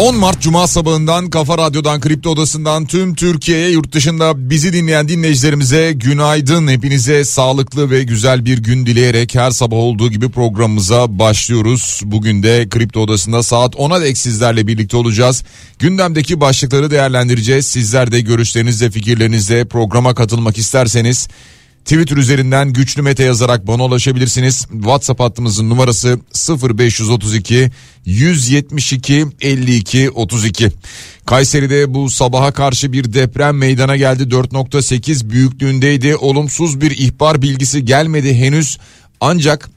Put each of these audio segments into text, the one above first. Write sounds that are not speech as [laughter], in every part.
10 Mart Cuma sabahından Kafa Radyo'dan Kripto Odası'ndan tüm Türkiye'ye yurt dışında bizi dinleyen dinleyicilerimize günaydın. Hepinize sağlıklı ve güzel bir gün dileyerek her sabah olduğu gibi programımıza başlıyoruz. Bugün de Kripto Odası'nda saat 10'a dek sizlerle birlikte olacağız. Gündemdeki başlıkları değerlendireceğiz. Sizler de görüşlerinizle fikirlerinizle programa katılmak isterseniz Twitter üzerinden güçlü mete yazarak bana ulaşabilirsiniz. WhatsApp hattımızın numarası 0532 172 52 32. Kayseri'de bu sabaha karşı bir deprem meydana geldi. 4.8 büyüklüğündeydi. Olumsuz bir ihbar bilgisi gelmedi henüz. Ancak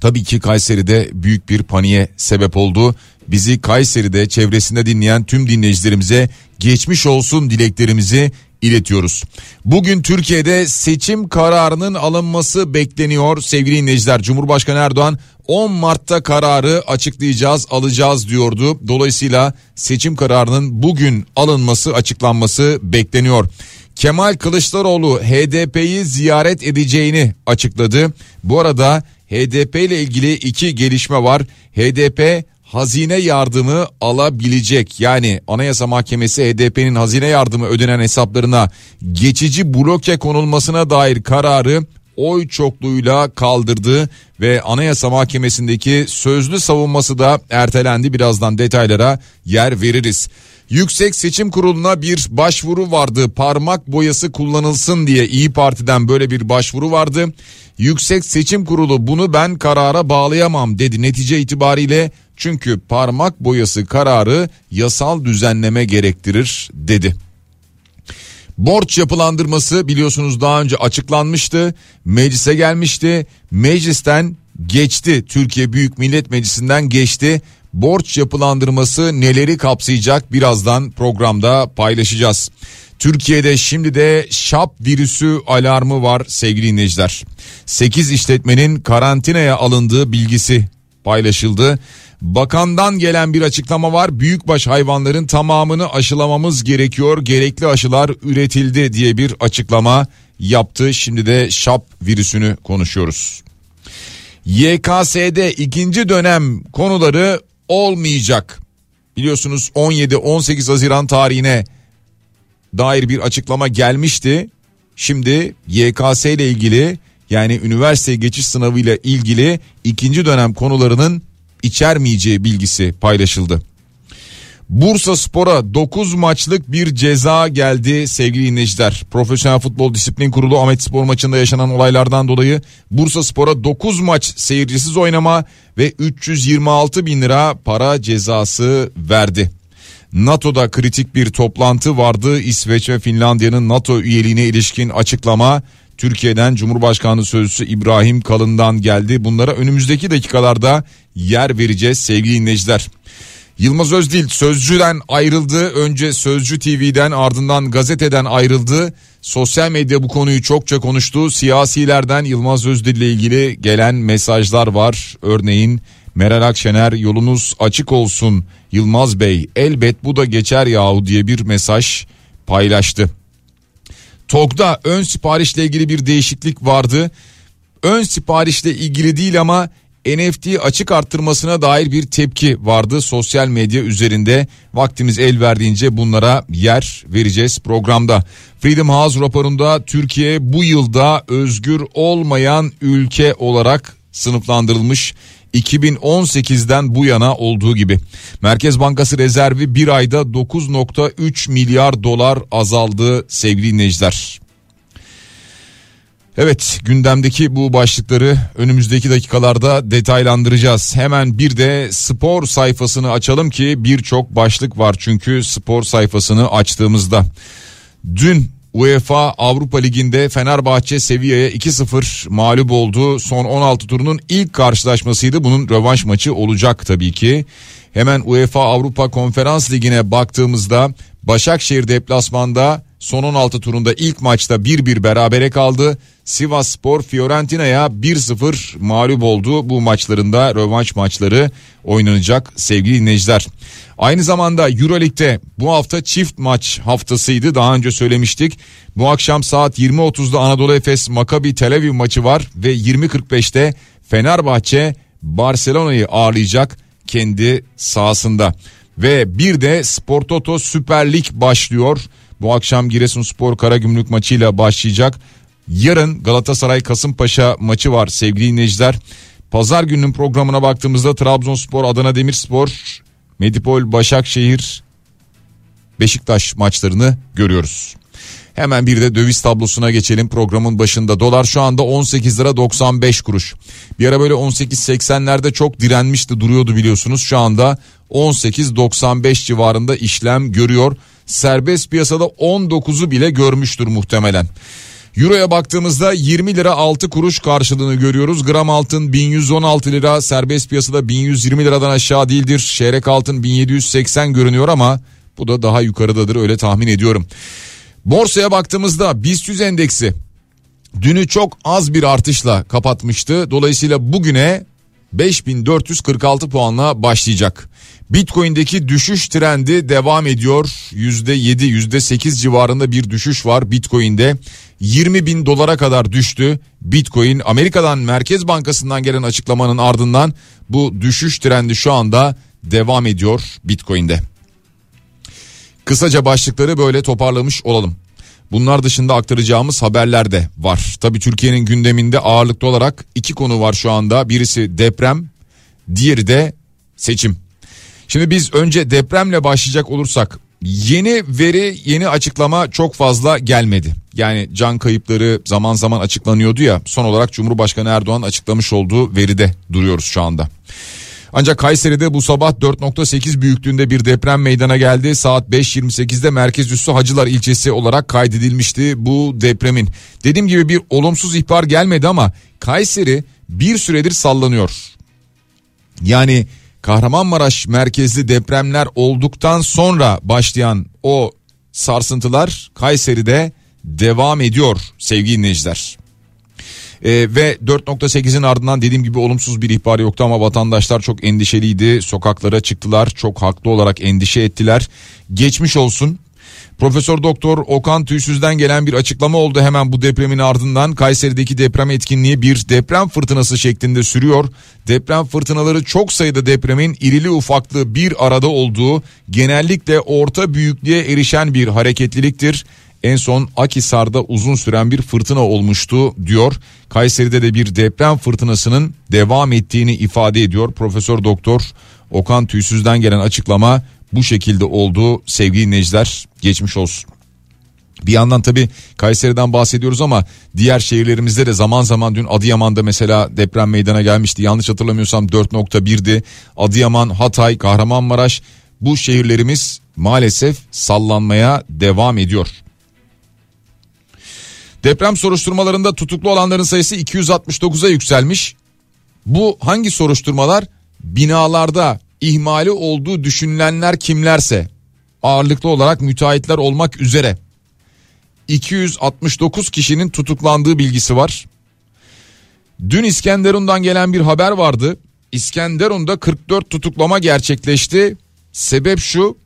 tabii ki Kayseri'de büyük bir paniğe sebep oldu. Bizi Kayseri'de çevresinde dinleyen tüm dinleyicilerimize geçmiş olsun dileklerimizi iletiyoruz. Bugün Türkiye'de seçim kararının alınması bekleniyor sevgili dinleyiciler. Cumhurbaşkanı Erdoğan 10 Mart'ta kararı açıklayacağız, alacağız diyordu. Dolayısıyla seçim kararının bugün alınması, açıklanması bekleniyor. Kemal Kılıçdaroğlu HDP'yi ziyaret edeceğini açıkladı. Bu arada HDP ile ilgili iki gelişme var. HDP hazine yardımı alabilecek. Yani Anayasa Mahkemesi HDP'nin hazine yardımı ödenen hesaplarına geçici bloke konulmasına dair kararı oy çokluğuyla kaldırdı ve Anayasa Mahkemesi'ndeki sözlü savunması da ertelendi. Birazdan detaylara yer veririz. Yüksek Seçim Kurulu'na bir başvuru vardı. Parmak boyası kullanılsın diye İyi Parti'den böyle bir başvuru vardı. Yüksek Seçim Kurulu bunu ben karara bağlayamam dedi. Netice itibariyle çünkü parmak boyası kararı yasal düzenleme gerektirir dedi. Borç yapılandırması biliyorsunuz daha önce açıklanmıştı. Meclise gelmişti. Meclisten geçti. Türkiye Büyük Millet Meclisi'nden geçti. Borç yapılandırması neleri kapsayacak birazdan programda paylaşacağız. Türkiye'de şimdi de şap virüsü alarmı var sevgili dinleyiciler. 8 işletmenin karantinaya alındığı bilgisi paylaşıldı. Bakandan gelen bir açıklama var. Büyükbaş hayvanların tamamını aşılamamız gerekiyor. Gerekli aşılar üretildi diye bir açıklama yaptı. Şimdi de şap virüsünü konuşuyoruz. YKS'de ikinci dönem konuları olmayacak. Biliyorsunuz 17-18 Haziran tarihine dair bir açıklama gelmişti. Şimdi YKS ile ilgili yani üniversite geçiş sınavı ile ilgili ikinci dönem konularının içermeyeceği bilgisi paylaşıldı. Bursa Spor'a 9 maçlık bir ceza geldi sevgili dinleyiciler. Profesyonel Futbol Disiplin Kurulu Ahmet Spor maçında yaşanan olaylardan dolayı Bursa Spor'a 9 maç seyircisiz oynama ve 326 bin lira para cezası verdi. NATO'da kritik bir toplantı vardı. İsveç ve Finlandiya'nın NATO üyeliğine ilişkin açıklama Türkiye'den Cumhurbaşkanı Sözcüsü İbrahim Kalın'dan geldi. Bunlara önümüzdeki dakikalarda yer vereceğiz sevgili dinleyiciler. Yılmaz Özdil Sözcü'den ayrıldı. Önce Sözcü TV'den ardından gazeteden ayrıldı. Sosyal medya bu konuyu çokça konuştu. Siyasilerden Yılmaz Özdil ile ilgili gelen mesajlar var. Örneğin Meral Akşener yolunuz açık olsun Yılmaz Bey elbet bu da geçer yahu diye bir mesaj paylaştı. TOG'da ön siparişle ilgili bir değişiklik vardı. Ön siparişle ilgili değil ama NFT açık arttırmasına dair bir tepki vardı sosyal medya üzerinde. Vaktimiz el verdiğince bunlara yer vereceğiz programda. Freedom House raporunda Türkiye bu yılda özgür olmayan ülke olarak sınıflandırılmış. 2018'den bu yana olduğu gibi. Merkez Bankası rezervi bir ayda 9.3 milyar dolar azaldı sevgili dinleyiciler. Evet gündemdeki bu başlıkları önümüzdeki dakikalarda detaylandıracağız. Hemen bir de spor sayfasını açalım ki birçok başlık var çünkü spor sayfasını açtığımızda. Dün UEFA Avrupa Ligi'nde Fenerbahçe Sevilla'ya 2-0 mağlup oldu. Son 16 turunun ilk karşılaşmasıydı. Bunun rövanş maçı olacak tabii ki. Hemen UEFA Avrupa Konferans Ligi'ne baktığımızda Başakşehir deplasmanda son 16 turunda ilk maçta 1-1 berabere kaldı. Sivas Spor Fiorentina'ya 1-0 mağlup oldu. Bu maçlarında rövanş maçları oynanacak sevgili dinleyiciler. Aynı zamanda Euroleague'de bu hafta çift maç haftasıydı. Daha önce söylemiştik. Bu akşam saat 20.30'da Anadolu Efes Maccabi Tel Aviv maçı var ve 20.45'te Fenerbahçe Barcelona'yı ağırlayacak kendi sahasında. Ve bir de Spor Toto Süper Lig başlıyor. Bu akşam Giresunspor Karagümrük maçıyla başlayacak. Yarın Galatasaray Kasımpaşa maçı var sevgili dinleyiciler. Pazar gününün programına baktığımızda Trabzonspor, Adana Demirspor, Medipol, Başakşehir, Beşiktaş maçlarını görüyoruz. Hemen bir de döviz tablosuna geçelim programın başında. Dolar şu anda 18 lira 95 kuruş. Bir ara böyle 18.80'lerde çok direnmişti duruyordu biliyorsunuz. Şu anda 18.95 civarında işlem görüyor. Serbest piyasada 19'u bile görmüştür muhtemelen. Euro'ya baktığımızda 20 lira 6 kuruş karşılığını görüyoruz. Gram altın 1116 lira serbest piyasada 1120 liradan aşağı değildir. Çeyrek altın 1780 görünüyor ama bu da daha yukarıdadır öyle tahmin ediyorum. Borsaya baktığımızda BIST 100 endeksi dünü çok az bir artışla kapatmıştı. Dolayısıyla bugüne 5446 puanla başlayacak. Bitcoin'deki düşüş trendi devam ediyor. %7 %8 civarında bir düşüş var Bitcoin'de. 20 bin dolara kadar düştü Bitcoin. Amerika'dan Merkez Bankası'ndan gelen açıklamanın ardından bu düşüş trendi şu anda devam ediyor Bitcoin'de. Kısaca başlıkları böyle toparlamış olalım. Bunlar dışında aktaracağımız haberler de var. Tabii Türkiye'nin gündeminde ağırlıklı olarak iki konu var şu anda. Birisi deprem, diğeri de seçim. Şimdi biz önce depremle başlayacak olursak yeni veri, yeni açıklama çok fazla gelmedi. Yani can kayıpları zaman zaman açıklanıyordu ya. Son olarak Cumhurbaşkanı Erdoğan açıklamış olduğu veride duruyoruz şu anda. Ancak Kayseri'de bu sabah 4.8 büyüklüğünde bir deprem meydana geldi. Saat 5.28'de merkez üssü Hacılar ilçesi olarak kaydedilmişti bu depremin. Dediğim gibi bir olumsuz ihbar gelmedi ama Kayseri bir süredir sallanıyor. Yani Kahramanmaraş merkezli depremler olduktan sonra başlayan o sarsıntılar Kayseri'de devam ediyor sevgili dinleyiciler. E, ve 4.8'in ardından dediğim gibi olumsuz bir ihbar yoktu ama vatandaşlar çok endişeliydi. Sokaklara çıktılar. Çok haklı olarak endişe ettiler. Geçmiş olsun. Profesör Doktor Okan Tüysüz'den gelen bir açıklama oldu hemen bu depremin ardından. Kayseri'deki deprem etkinliği bir deprem fırtınası şeklinde sürüyor. Deprem fırtınaları çok sayıda depremin irili ufaklı bir arada olduğu genellikle orta büyüklüğe erişen bir hareketliliktir. En son Akisar'da uzun süren bir fırtına olmuştu diyor. Kayseri'de de bir deprem fırtınasının devam ettiğini ifade ediyor. Profesör Doktor Okan Tüysüz'den gelen açıklama bu şekilde oldu sevgili dinleyiciler geçmiş olsun. Bir yandan tabi Kayseri'den bahsediyoruz ama diğer şehirlerimizde de zaman zaman dün Adıyaman'da mesela deprem meydana gelmişti. Yanlış hatırlamıyorsam 4.1'di. Adıyaman, Hatay, Kahramanmaraş bu şehirlerimiz maalesef sallanmaya devam ediyor. Deprem soruşturmalarında tutuklu olanların sayısı 269'a yükselmiş. Bu hangi soruşturmalar? Binalarda ihmali olduğu düşünülenler kimlerse ağırlıklı olarak müteahhitler olmak üzere 269 kişinin tutuklandığı bilgisi var. Dün İskenderun'dan gelen bir haber vardı. İskenderun'da 44 tutuklama gerçekleşti. Sebep şu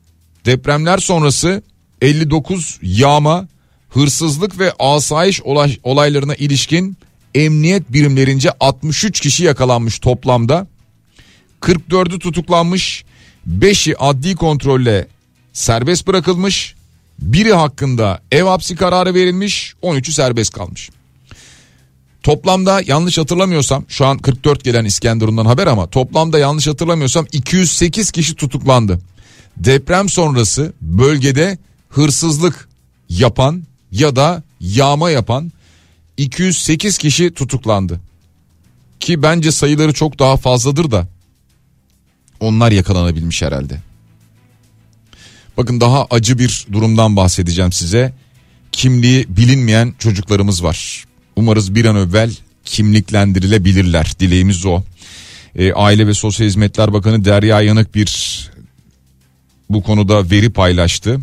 depremler sonrası 59 yağma, hırsızlık ve asayiş olay, olaylarına ilişkin emniyet birimlerince 63 kişi yakalanmış toplamda. 44'ü tutuklanmış, 5'i adli kontrolle serbest bırakılmış, biri hakkında ev hapsi kararı verilmiş, 13'ü serbest kalmış. Toplamda yanlış hatırlamıyorsam şu an 44 gelen İskenderun'dan haber ama toplamda yanlış hatırlamıyorsam 208 kişi tutuklandı. Deprem sonrası bölgede hırsızlık yapan ya da yağma yapan 208 kişi tutuklandı. Ki bence sayıları çok daha fazladır da onlar yakalanabilmiş herhalde. Bakın daha acı bir durumdan bahsedeceğim size. Kimliği bilinmeyen çocuklarımız var. Umarız bir an evvel kimliklendirilebilirler. Dileğimiz o. E, Aile ve Sosyal Hizmetler Bakanı Derya Yanık bir bu konuda veri paylaştı.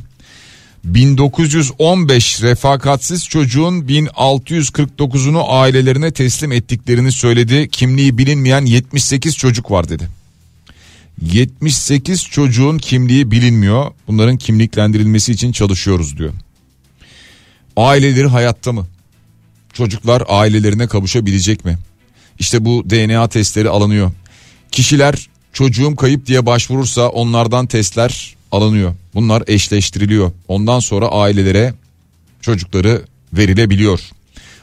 1915 refakatsiz çocuğun 1649'unu ailelerine teslim ettiklerini söyledi. Kimliği bilinmeyen 78 çocuk var dedi. 78 çocuğun kimliği bilinmiyor. Bunların kimliklendirilmesi için çalışıyoruz diyor. Aileleri hayatta mı? Çocuklar ailelerine kavuşabilecek mi? İşte bu DNA testleri alınıyor. Kişiler çocuğum kayıp diye başvurursa onlardan testler alınıyor. Bunlar eşleştiriliyor. Ondan sonra ailelere çocukları verilebiliyor.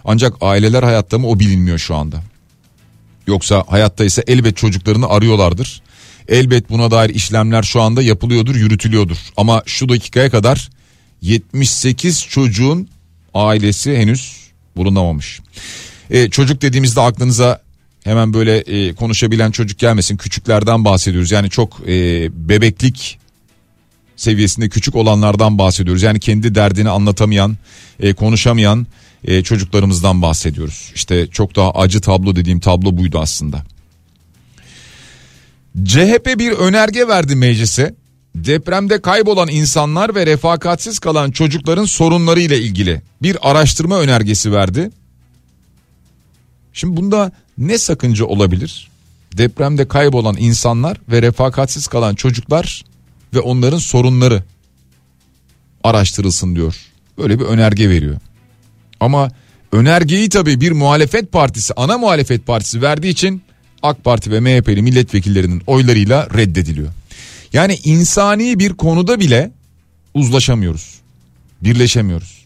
Ancak aileler hayatta mı o bilinmiyor şu anda. Yoksa hayatta ise elbet çocuklarını arıyorlardır. Elbet buna dair işlemler şu anda yapılıyordur, yürütülüyordur. Ama şu dakikaya kadar 78 çocuğun ailesi henüz bulunamamış. E, çocuk dediğimizde aklınıza hemen böyle e, konuşabilen çocuk gelmesin. Küçüklerden bahsediyoruz. Yani çok e, bebeklik seviyesinde küçük olanlardan bahsediyoruz. Yani kendi derdini anlatamayan, e, konuşamayan e, çocuklarımızdan bahsediyoruz. İşte çok daha acı tablo dediğim tablo buydu aslında. CHP bir önerge verdi meclise. Depremde kaybolan insanlar ve refakatsiz kalan çocukların sorunları ile ilgili bir araştırma önergesi verdi. Şimdi bunda ne sakınca olabilir? Depremde kaybolan insanlar ve refakatsiz kalan çocuklar ve onların sorunları araştırılsın diyor. Böyle bir önerge veriyor. Ama önergeyi tabii bir muhalefet partisi, ana muhalefet partisi verdiği için AK Parti ve MHP'li milletvekillerinin oylarıyla reddediliyor. Yani insani bir konuda bile uzlaşamıyoruz. Birleşemiyoruz.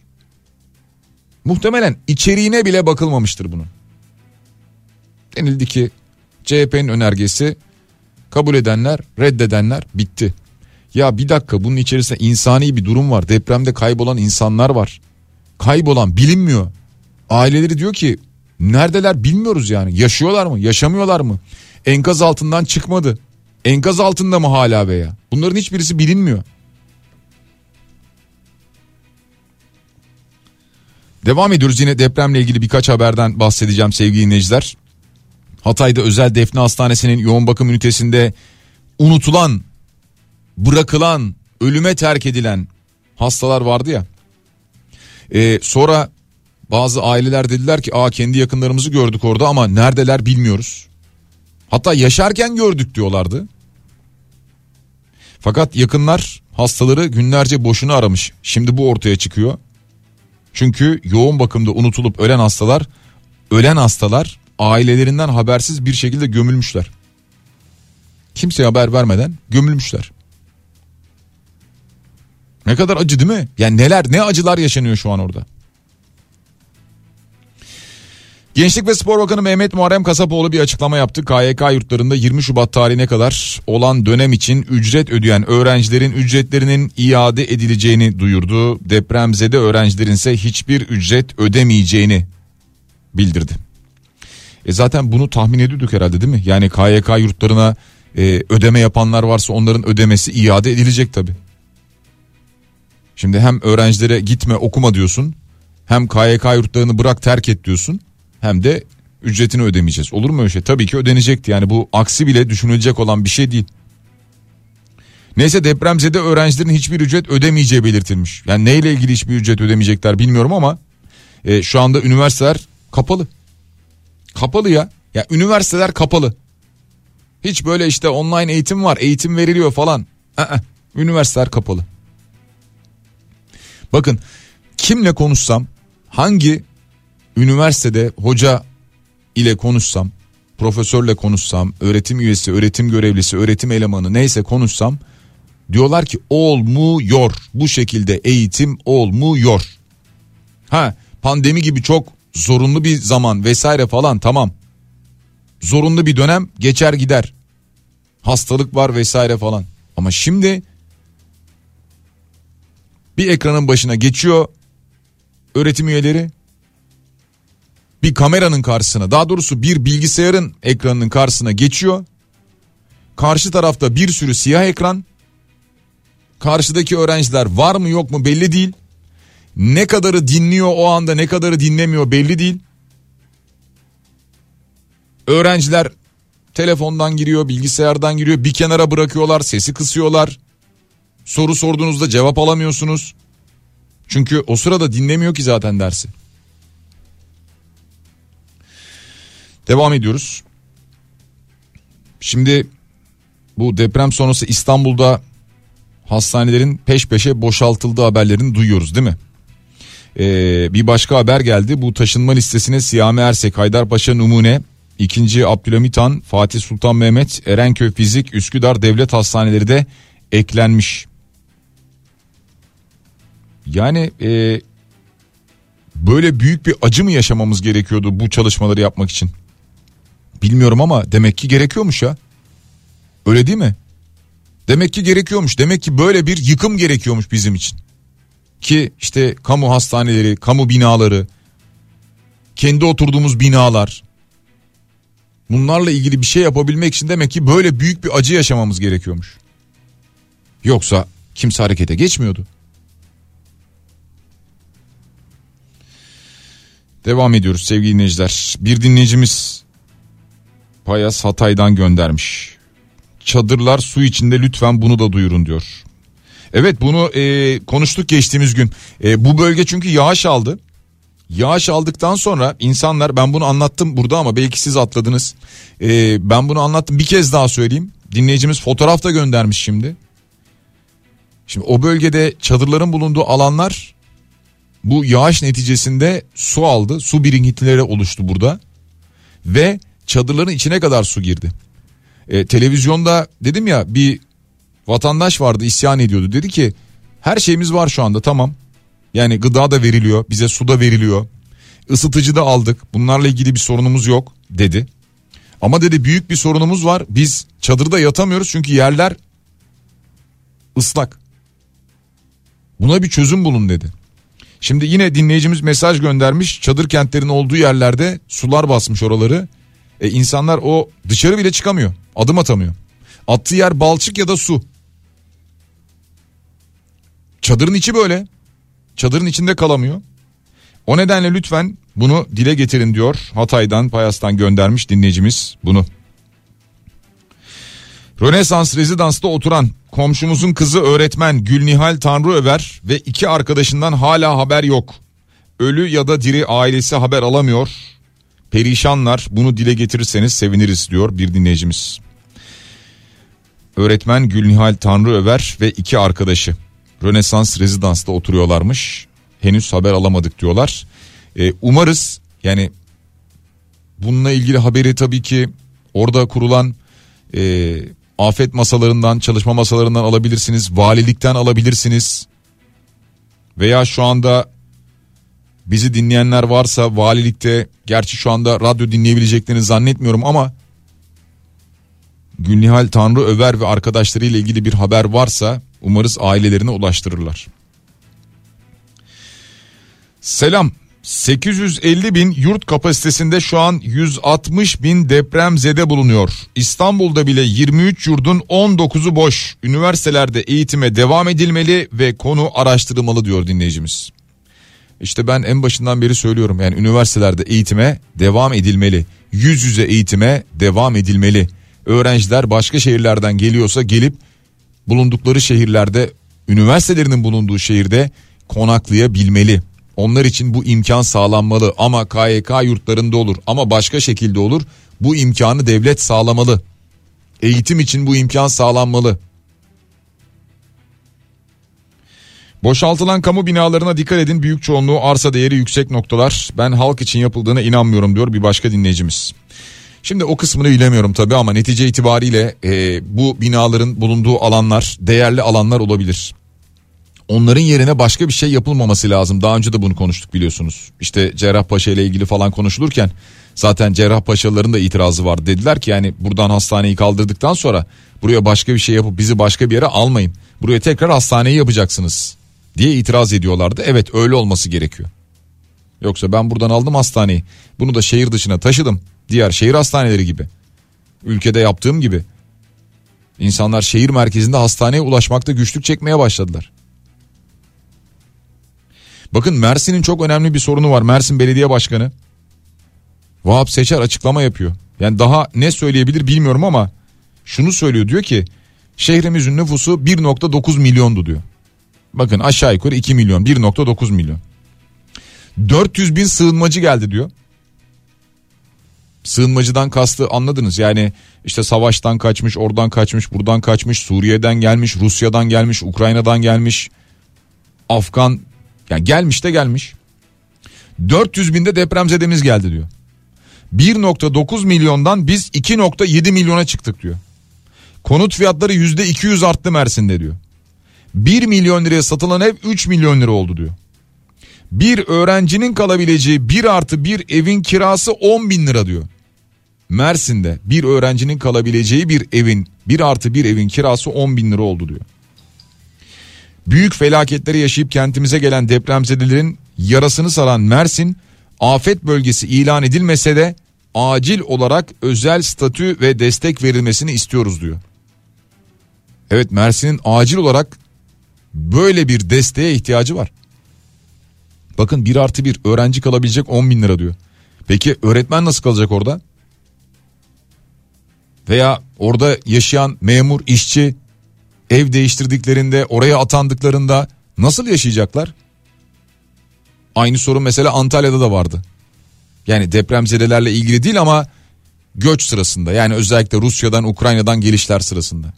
Muhtemelen içeriğine bile bakılmamıştır bunun. Denildi ki CHP'nin önergesi kabul edenler, reddedenler bitti. Ya bir dakika bunun içerisinde insani bir durum var. Depremde kaybolan insanlar var. Kaybolan bilinmiyor. Aileleri diyor ki neredeler bilmiyoruz yani. Yaşıyorlar mı? Yaşamıyorlar mı? Enkaz altından çıkmadı. Enkaz altında mı hala veya? Bunların hiçbirisi bilinmiyor. Devam ediyoruz yine depremle ilgili birkaç haberden bahsedeceğim sevgili dinleyiciler. Hatay'da özel defne hastanesinin yoğun bakım ünitesinde unutulan, bırakılan, ölüme terk edilen hastalar vardı ya. Ee, sonra bazı aileler dediler ki aa kendi yakınlarımızı gördük orada ama neredeler bilmiyoruz. Hatta yaşarken gördük diyorlardı. Fakat yakınlar hastaları günlerce boşuna aramış. Şimdi bu ortaya çıkıyor. Çünkü yoğun bakımda unutulup ölen hastalar, ölen hastalar ailelerinden habersiz bir şekilde gömülmüşler. Kimseye haber vermeden gömülmüşler. Ne kadar acı değil mi? Yani neler ne acılar yaşanıyor şu an orada. Gençlik ve Spor Bakanı Mehmet Muharrem Kasapoğlu bir açıklama yaptı. KYK yurtlarında 20 Şubat tarihine kadar olan dönem için ücret ödeyen öğrencilerin ücretlerinin iade edileceğini duyurdu. Depremzede öğrencilerin ise hiçbir ücret ödemeyeceğini bildirdi. E zaten bunu tahmin ediyorduk herhalde değil mi? Yani KYK yurtlarına e, ödeme yapanlar varsa onların ödemesi iade edilecek tabi. Şimdi hem öğrencilere gitme okuma diyorsun. Hem KYK yurtlarını bırak terk et diyorsun. Hem de ücretini ödemeyeceğiz. Olur mu öyle şey? Tabii ki ödenecekti. Yani bu aksi bile düşünülecek olan bir şey değil. Neyse depremzede öğrencilerin hiçbir ücret ödemeyeceği belirtilmiş. Yani neyle ilgili hiçbir ücret ödemeyecekler bilmiyorum ama e, şu anda üniversiteler kapalı. Kapalı ya. Ya üniversiteler kapalı. Hiç böyle işte online eğitim var, eğitim veriliyor falan. Aa, üniversiteler kapalı. Bakın kimle konuşsam, hangi üniversitede hoca ile konuşsam, profesörle konuşsam, öğretim üyesi, öğretim görevlisi, öğretim elemanı neyse konuşsam diyorlar ki olmuyor. Bu şekilde eğitim olmuyor. Ha pandemi gibi çok zorunlu bir zaman vesaire falan tamam. Zorunlu bir dönem geçer gider. Hastalık var vesaire falan. Ama şimdi bir ekranın başına geçiyor öğretim üyeleri. Bir kameranın karşısına daha doğrusu bir bilgisayarın ekranının karşısına geçiyor. Karşı tarafta bir sürü siyah ekran. Karşıdaki öğrenciler var mı yok mu belli değil. Ne kadarı dinliyor o anda ne kadarı dinlemiyor belli değil. Öğrenciler telefondan giriyor, bilgisayardan giriyor. Bir kenara bırakıyorlar, sesi kısıyorlar. Soru sorduğunuzda cevap alamıyorsunuz. Çünkü o sırada dinlemiyor ki zaten dersi. Devam ediyoruz. Şimdi bu deprem sonrası İstanbul'da hastanelerin peş peşe boşaltıldığı haberlerini duyuyoruz değil mi? Ee, bir başka haber geldi. Bu taşınma listesine Siyame Ersek, Haydarpaşa Numune, 2. Abdülhamit Han, Fatih Sultan Mehmet, Erenköy Fizik, Üsküdar Devlet Hastaneleri de eklenmiş. Yani e, böyle büyük bir acı mı yaşamamız gerekiyordu bu çalışmaları yapmak için? Bilmiyorum ama demek ki gerekiyormuş ya. Öyle değil mi? Demek ki gerekiyormuş. Demek ki böyle bir yıkım gerekiyormuş bizim için. Ki işte kamu hastaneleri, kamu binaları, kendi oturduğumuz binalar. Bunlarla ilgili bir şey yapabilmek için demek ki böyle büyük bir acı yaşamamız gerekiyormuş. Yoksa kimse harekete geçmiyordu. Devam ediyoruz sevgili dinleyiciler. Bir dinleyicimiz Payas Hatay'dan göndermiş. Çadırlar su içinde lütfen bunu da duyurun diyor. Evet bunu e, konuştuk geçtiğimiz gün. E, bu bölge çünkü yağış aldı. Yağış aldıktan sonra insanlar ben bunu anlattım burada ama belki siz atladınız. E, ben bunu anlattım bir kez daha söyleyeyim. Dinleyicimiz fotoğraf da göndermiş şimdi. Şimdi o bölgede çadırların bulunduğu alanlar bu yağış neticesinde su aldı. Su birikintileri oluştu burada. Ve çadırların içine kadar su girdi. E, televizyonda dedim ya bir vatandaş vardı isyan ediyordu. Dedi ki her şeyimiz var şu anda tamam. Yani gıda da veriliyor bize su da veriliyor. Isıtıcı da aldık bunlarla ilgili bir sorunumuz yok dedi. Ama dedi büyük bir sorunumuz var biz çadırda yatamıyoruz çünkü yerler ıslak. Buna bir çözüm bulun dedi. Şimdi yine dinleyicimiz mesaj göndermiş. Çadır kentlerin olduğu yerlerde sular basmış oraları. E insanlar o dışarı bile çıkamıyor. Adım atamıyor. Attığı yer balçık ya da su. Çadırın içi böyle. Çadırın içinde kalamıyor. O nedenle lütfen bunu dile getirin diyor. Hatay'dan, Payas'tan göndermiş dinleyicimiz bunu. Rönesans rezidansta oturan komşumuzun kızı öğretmen Gülnihal Tanrıöver ve iki arkadaşından hala haber yok. Ölü ya da diri ailesi haber alamıyor. Perişanlar bunu dile getirirseniz seviniriz diyor bir dinleyicimiz. Öğretmen Gülnihal Tanrıöver ve iki arkadaşı Rönesans rezidansta oturuyorlarmış. Henüz haber alamadık diyorlar. Ee, umarız yani bununla ilgili haberi tabii ki orada kurulan e, afet masalarından çalışma masalarından alabilirsiniz. Valilikten alabilirsiniz. Veya şu anda bizi dinleyenler varsa valilikte gerçi şu anda radyo dinleyebileceklerini zannetmiyorum ama Gülnihal Tanrı Över ve arkadaşlarıyla ilgili bir haber varsa umarız ailelerine ulaştırırlar. Selam 850 bin yurt kapasitesinde şu an 160 bin deprem zede bulunuyor. İstanbul'da bile 23 yurdun 19'u boş. Üniversitelerde eğitime devam edilmeli ve konu araştırılmalı diyor dinleyicimiz. İşte ben en başından beri söylüyorum yani üniversitelerde eğitime devam edilmeli. Yüz yüze eğitime devam edilmeli. Öğrenciler başka şehirlerden geliyorsa gelip bulundukları şehirlerde üniversitelerinin bulunduğu şehirde konaklayabilmeli. Onlar için bu imkan sağlanmalı ama KYK yurtlarında olur ama başka şekilde olur. Bu imkanı devlet sağlamalı. Eğitim için bu imkan sağlanmalı. Boşaltılan kamu binalarına dikkat edin büyük çoğunluğu arsa değeri yüksek noktalar. Ben halk için yapıldığına inanmıyorum diyor bir başka dinleyicimiz. Şimdi o kısmını bilemiyorum tabii ama netice itibariyle e, bu binaların bulunduğu alanlar değerli alanlar olabilir. Onların yerine başka bir şey yapılmaması lazım. Daha önce de bunu konuştuk biliyorsunuz. İşte Cerrahpaşa ile ilgili falan konuşulurken zaten Cerrahpaşalıların da itirazı var. Dediler ki yani buradan hastaneyi kaldırdıktan sonra buraya başka bir şey yapıp bizi başka bir yere almayın. Buraya tekrar hastaneyi yapacaksınız diye itiraz ediyorlardı. Evet öyle olması gerekiyor. Yoksa ben buradan aldım hastaneyi. Bunu da şehir dışına taşıdım. Diğer şehir hastaneleri gibi. Ülkede yaptığım gibi. İnsanlar şehir merkezinde hastaneye ulaşmakta güçlük çekmeye başladılar. Bakın Mersin'in çok önemli bir sorunu var. Mersin Belediye Başkanı Vahap Seçer açıklama yapıyor. Yani daha ne söyleyebilir bilmiyorum ama şunu söylüyor diyor ki şehrimizin nüfusu 1.9 milyondu diyor. Bakın aşağı yukarı 2 milyon 1.9 milyon. 400 bin sığınmacı geldi diyor. Sığınmacıdan kastı anladınız. Yani işte savaştan kaçmış oradan kaçmış buradan kaçmış Suriye'den gelmiş Rusya'dan gelmiş Ukrayna'dan gelmiş. Afgan yani gelmiş de gelmiş. 400 binde depremzedemiz geldi diyor. 1.9 milyondan biz 2.7 milyona çıktık diyor. Konut fiyatları %200 arttı Mersin'de diyor 1 milyon liraya satılan ev 3 milyon lira oldu diyor bir öğrencinin kalabileceği bir artı bir evin kirası 10 bin lira diyor. Mersin'de bir öğrencinin kalabileceği bir evin bir artı bir evin kirası 10 bin lira oldu diyor. Büyük felaketleri yaşayıp kentimize gelen depremzedelerin yarasını saran Mersin afet bölgesi ilan edilmese de acil olarak özel statü ve destek verilmesini istiyoruz diyor. Evet Mersin'in acil olarak böyle bir desteğe ihtiyacı var. Bakın bir artı bir öğrenci kalabilecek 10 bin lira diyor. Peki öğretmen nasıl kalacak orada? Veya orada yaşayan memur, işçi ev değiştirdiklerinde oraya atandıklarında nasıl yaşayacaklar? Aynı sorun mesela Antalya'da da vardı. Yani depremzedelerle ilgili değil ama göç sırasında yani özellikle Rusya'dan Ukrayna'dan gelişler sırasında.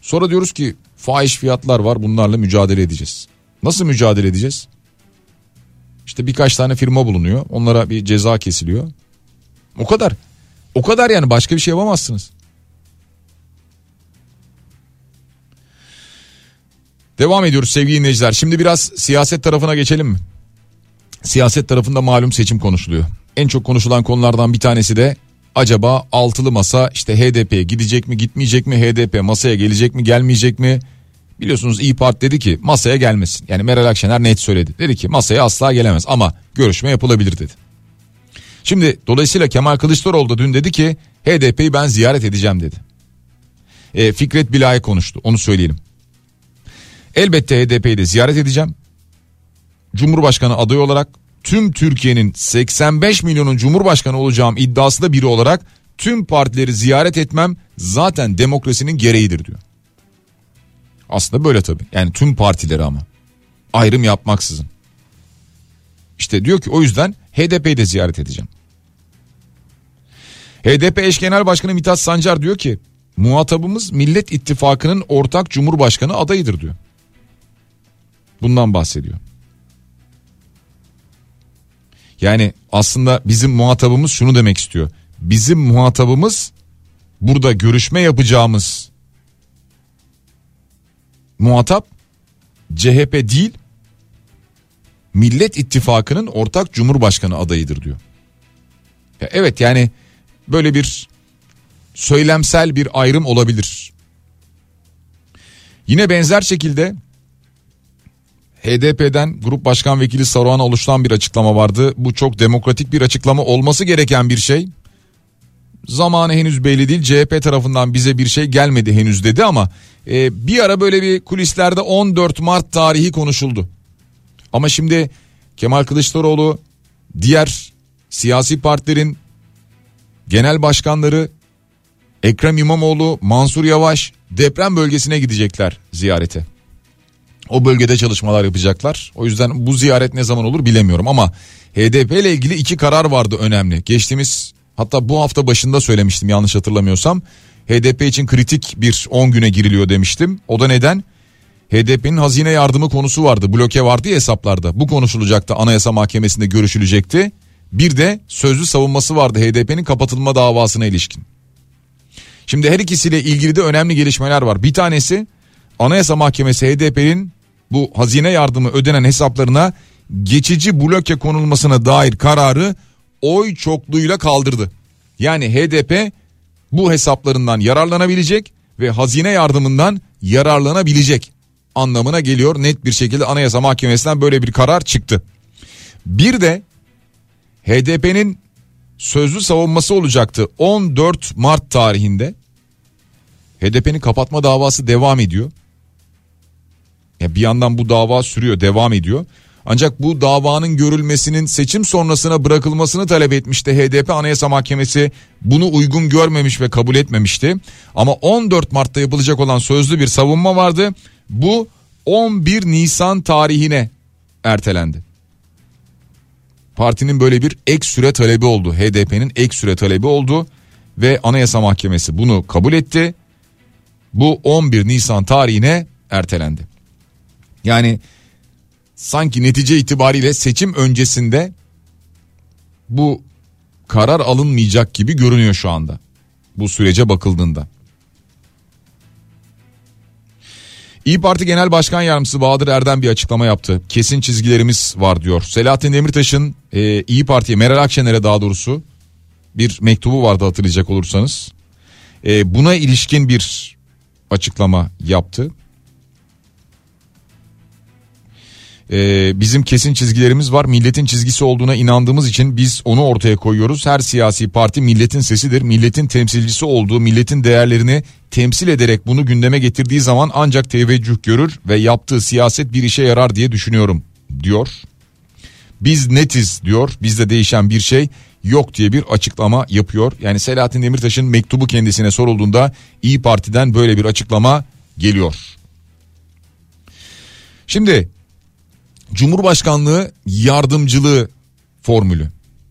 Sonra diyoruz ki fahiş fiyatlar var bunlarla mücadele edeceğiz. Nasıl mücadele edeceğiz? İşte birkaç tane firma bulunuyor. Onlara bir ceza kesiliyor. O kadar. O kadar yani başka bir şey yapamazsınız. Devam ediyoruz sevgili dinleyiciler. Şimdi biraz siyaset tarafına geçelim mi? Siyaset tarafında malum seçim konuşuluyor. En çok konuşulan konulardan bir tanesi de acaba altılı masa işte HDP'ye gidecek mi gitmeyecek mi HDP masaya gelecek mi gelmeyecek mi? Biliyorsunuz İyi Parti dedi ki masaya gelmesin. Yani Meral Akşener net söyledi. Dedi ki masaya asla gelemez ama görüşme yapılabilir dedi. Şimdi dolayısıyla Kemal Kılıçdaroğlu da dün dedi ki HDP'yi ben ziyaret edeceğim dedi. E, Fikret Bilay konuştu onu söyleyelim. Elbette HDP'yi de ziyaret edeceğim. Cumhurbaşkanı adayı olarak tüm Türkiye'nin 85 milyonun cumhurbaşkanı olacağım iddiası da biri olarak tüm partileri ziyaret etmem zaten demokrasinin gereğidir diyor. Aslında böyle tabii. Yani tüm partileri ama. Ayrım yapmaksızın. İşte diyor ki o yüzden HDP'yi de ziyaret edeceğim. HDP eş genel başkanı Mithat Sancar diyor ki muhatabımız Millet İttifakı'nın ortak cumhurbaşkanı adayıdır diyor. Bundan bahsediyor. Yani aslında bizim muhatabımız şunu demek istiyor. Bizim muhatabımız burada görüşme yapacağımız muhatap CHP değil Millet İttifakı'nın ortak cumhurbaşkanı adayıdır diyor. Ya evet yani böyle bir söylemsel bir ayrım olabilir. Yine benzer şekilde HDP'den Grup Başkan Vekili Saruhan'a oluşturan bir açıklama vardı. Bu çok demokratik bir açıklama olması gereken bir şey. Zamanı henüz belli değil. CHP tarafından bize bir şey gelmedi henüz dedi ama e, bir ara böyle bir kulislerde 14 Mart tarihi konuşuldu. Ama şimdi Kemal Kılıçdaroğlu diğer siyasi partilerin genel başkanları Ekrem İmamoğlu, Mansur Yavaş deprem bölgesine gidecekler ziyarete. O bölgede çalışmalar yapacaklar. O yüzden bu ziyaret ne zaman olur bilemiyorum ama HDP ile ilgili iki karar vardı önemli. Geçtiğimiz hatta bu hafta başında söylemiştim yanlış hatırlamıyorsam. HDP için kritik bir 10 güne giriliyor demiştim. O da neden? HDP'nin hazine yardımı konusu vardı. Bloke vardı ya hesaplarda. Bu konuşulacaktı. Anayasa Mahkemesi'nde görüşülecekti. Bir de sözlü savunması vardı HDP'nin kapatılma davasına ilişkin. Şimdi her ikisiyle ilgili de önemli gelişmeler var. Bir tanesi Anayasa Mahkemesi HDP'nin bu hazine yardımı ödenen hesaplarına geçici bloke konulmasına dair kararı oy çokluğuyla kaldırdı. Yani HDP bu hesaplarından yararlanabilecek ve hazine yardımından yararlanabilecek anlamına geliyor. Net bir şekilde Anayasa Mahkemesi'nden böyle bir karar çıktı. Bir de HDP'nin sözlü savunması olacaktı 14 Mart tarihinde. HDP'nin kapatma davası devam ediyor. Ya bir yandan bu dava sürüyor, devam ediyor. Ancak bu davanın görülmesinin seçim sonrasına bırakılmasını talep etmişti HDP Anayasa Mahkemesi. Bunu uygun görmemiş ve kabul etmemişti. Ama 14 Mart'ta yapılacak olan sözlü bir savunma vardı. Bu 11 Nisan tarihine ertelendi. Partinin böyle bir ek süre talebi oldu. HDP'nin ek süre talebi oldu ve Anayasa Mahkemesi bunu kabul etti. Bu 11 Nisan tarihine ertelendi. Yani sanki netice itibariyle seçim öncesinde bu karar alınmayacak gibi görünüyor şu anda. Bu sürece bakıldığında. İyi Parti Genel Başkan Yardımcısı Bahadır Erdem bir açıklama yaptı. Kesin çizgilerimiz var diyor. Selahattin Demirtaş'ın e, İyi Parti'ye Meral Akşener'e daha doğrusu bir mektubu vardı hatırlayacak olursanız. E, buna ilişkin bir açıklama yaptı. Ee, bizim kesin çizgilerimiz var. Milletin çizgisi olduğuna inandığımız için biz onu ortaya koyuyoruz. Her siyasi parti milletin sesidir. Milletin temsilcisi olduğu, milletin değerlerini temsil ederek bunu gündeme getirdiği zaman ancak teveccüh görür ve yaptığı siyaset bir işe yarar diye düşünüyorum diyor. Biz netiz diyor. Bizde değişen bir şey yok diye bir açıklama yapıyor. Yani Selahattin Demirtaş'ın mektubu kendisine sorulduğunda İyi Parti'den böyle bir açıklama geliyor. Şimdi Cumhurbaşkanlığı yardımcılığı formülü.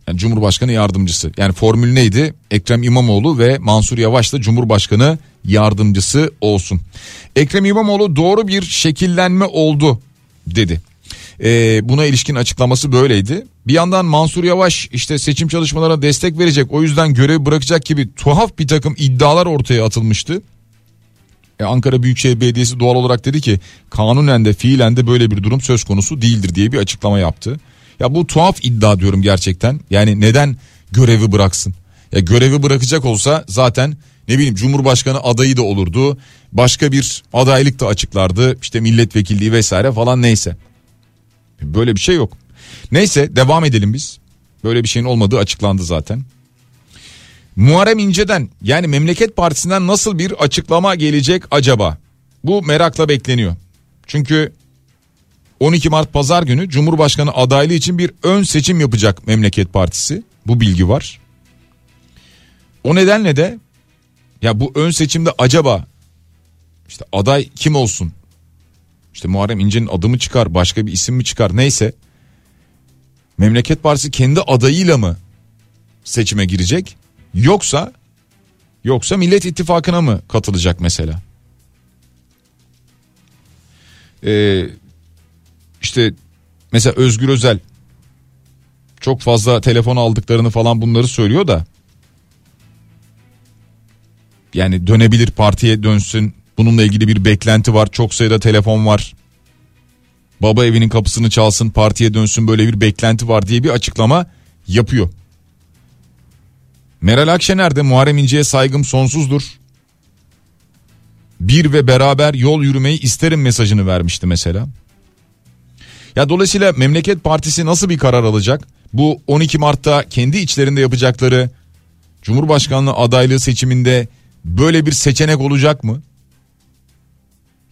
Yani Cumhurbaşkanı yardımcısı. Yani formül neydi? Ekrem İmamoğlu ve Mansur Yavaş da Cumhurbaşkanı yardımcısı olsun. Ekrem İmamoğlu doğru bir şekillenme oldu dedi. Ee, buna ilişkin açıklaması böyleydi. Bir yandan Mansur Yavaş işte seçim çalışmalarına destek verecek o yüzden görevi bırakacak gibi tuhaf bir takım iddialar ortaya atılmıştı. E, Ankara Büyükşehir Belediyesi doğal olarak dedi ki kanunen de fiilen de böyle bir durum söz konusu değildir diye bir açıklama yaptı. Ya bu tuhaf iddia diyorum gerçekten. Yani neden görevi bıraksın? Ya görevi bırakacak olsa zaten ne bileyim Cumhurbaşkanı adayı da olurdu. Başka bir adaylık da açıklardı. İşte milletvekilliği vesaire falan neyse. Böyle bir şey yok. Neyse devam edelim biz. Böyle bir şeyin olmadığı açıklandı zaten. Muharrem İnce'den yani Memleket Partisi'nden nasıl bir açıklama gelecek acaba? Bu merakla bekleniyor. Çünkü 12 Mart pazar günü Cumhurbaşkanı adaylığı için bir ön seçim yapacak Memleket Partisi. Bu bilgi var. O nedenle de ya bu ön seçimde acaba işte aday kim olsun? İşte Muharrem İnce'nin adı mı çıkar, başka bir isim mi çıkar neyse. Memleket Partisi kendi adayıyla mı seçime girecek? Yoksa yoksa Millet İttifakı'na mı katılacak mesela? Ee, işte mesela Özgür Özel çok fazla telefon aldıklarını falan bunları söylüyor da yani dönebilir partiye dönsün bununla ilgili bir beklenti var çok sayıda telefon var baba evinin kapısını çalsın partiye dönsün böyle bir beklenti var diye bir açıklama yapıyor. Meral Akşener de Muharrem İnce'ye saygım sonsuzdur. Bir ve beraber yol yürümeyi isterim mesajını vermişti mesela. Ya dolayısıyla Memleket Partisi nasıl bir karar alacak? Bu 12 Mart'ta kendi içlerinde yapacakları Cumhurbaşkanlığı adaylığı seçiminde böyle bir seçenek olacak mı?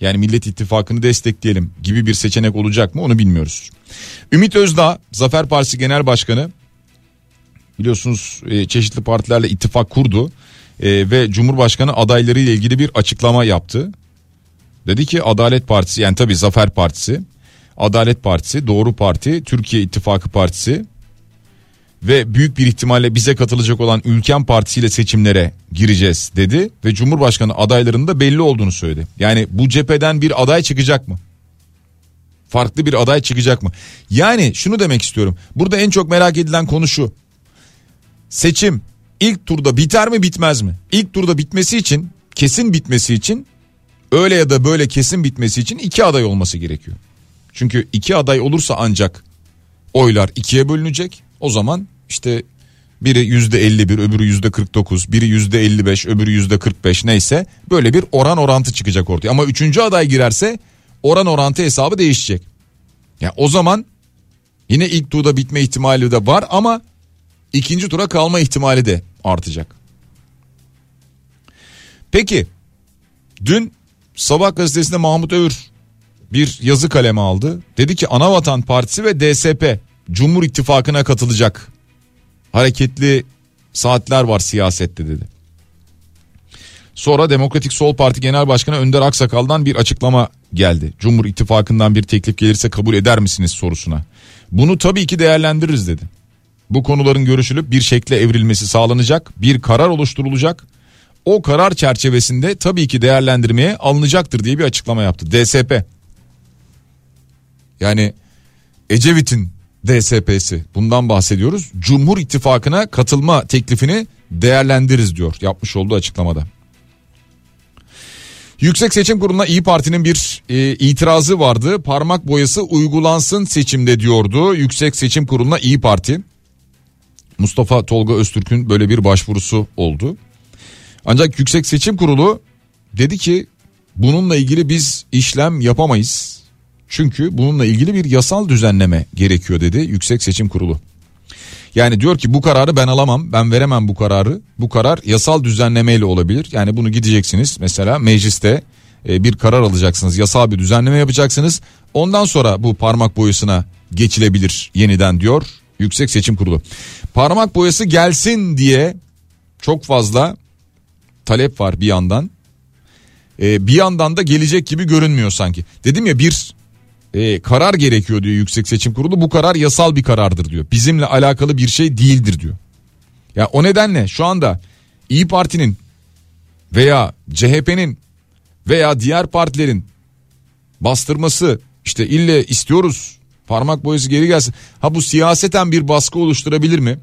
Yani Millet İttifakı'nı destekleyelim gibi bir seçenek olacak mı onu bilmiyoruz. Ümit Özdağ Zafer Partisi Genel Başkanı biliyorsunuz e, çeşitli partilerle ittifak kurdu e, ve Cumhurbaşkanı adayları ile ilgili bir açıklama yaptı. Dedi ki Adalet Partisi yani tabi Zafer Partisi, Adalet Partisi, Doğru Parti, Türkiye İttifakı Partisi ve büyük bir ihtimalle bize katılacak olan Ülken Partisi ile seçimlere gireceğiz dedi ve Cumhurbaşkanı adaylarının da belli olduğunu söyledi. Yani bu cepheden bir aday çıkacak mı? Farklı bir aday çıkacak mı? Yani şunu demek istiyorum. Burada en çok merak edilen konu şu seçim ilk turda biter mi bitmez mi? İlk turda bitmesi için kesin bitmesi için öyle ya da böyle kesin bitmesi için iki aday olması gerekiyor. Çünkü iki aday olursa ancak oylar ikiye bölünecek. O zaman işte biri yüzde 51 öbürü yüzde 49 biri yüzde 55 öbürü yüzde 45 neyse böyle bir oran orantı çıkacak ortaya. Ama üçüncü aday girerse oran orantı hesabı değişecek. Ya yani o zaman yine ilk turda bitme ihtimali de var ama ikinci tura kalma ihtimali de artacak. Peki dün Sabah gazetesinde Mahmut Övür bir yazı kaleme aldı. Dedi ki Anavatan Partisi ve DSP Cumhur İttifakı'na katılacak. Hareketli saatler var siyasette dedi. Sonra Demokratik Sol Parti Genel Başkanı Önder Aksakal'dan bir açıklama geldi. Cumhur İttifakı'ndan bir teklif gelirse kabul eder misiniz sorusuna. Bunu tabii ki değerlendiririz dedi. Bu konuların görüşülüp bir şekle evrilmesi sağlanacak, bir karar oluşturulacak. O karar çerçevesinde tabii ki değerlendirmeye alınacaktır diye bir açıklama yaptı. DSP. Yani Ecevit'in DSP'si bundan bahsediyoruz. Cumhur İttifakı'na katılma teklifini değerlendiririz diyor yapmış olduğu açıklamada. Yüksek Seçim Kurulu'na İyi Parti'nin bir e, itirazı vardı. Parmak boyası uygulansın seçimde diyordu. Yüksek Seçim Kurulu'na İyi Parti. Mustafa Tolga Öztürk'ün böyle bir başvurusu oldu. Ancak Yüksek Seçim Kurulu dedi ki bununla ilgili biz işlem yapamayız. Çünkü bununla ilgili bir yasal düzenleme gerekiyor dedi Yüksek Seçim Kurulu. Yani diyor ki bu kararı ben alamam ben veremem bu kararı bu karar yasal düzenlemeyle olabilir yani bunu gideceksiniz mesela mecliste e, bir karar alacaksınız yasal bir düzenleme yapacaksınız ondan sonra bu parmak boyasına geçilebilir yeniden diyor Yüksek Seçim Kurulu. Parmak boyası gelsin diye çok fazla talep var bir yandan. Ee, bir yandan da gelecek gibi görünmüyor sanki. Dedim ya bir e, karar gerekiyor diyor Yüksek Seçim Kurulu. Bu karar yasal bir karardır diyor. Bizimle alakalı bir şey değildir diyor. Ya o nedenle şu anda İyi Parti'nin veya CHP'nin veya diğer partilerin bastırması işte ille istiyoruz parmak boyası geri gelsin. Ha bu siyaseten bir baskı oluşturabilir mi?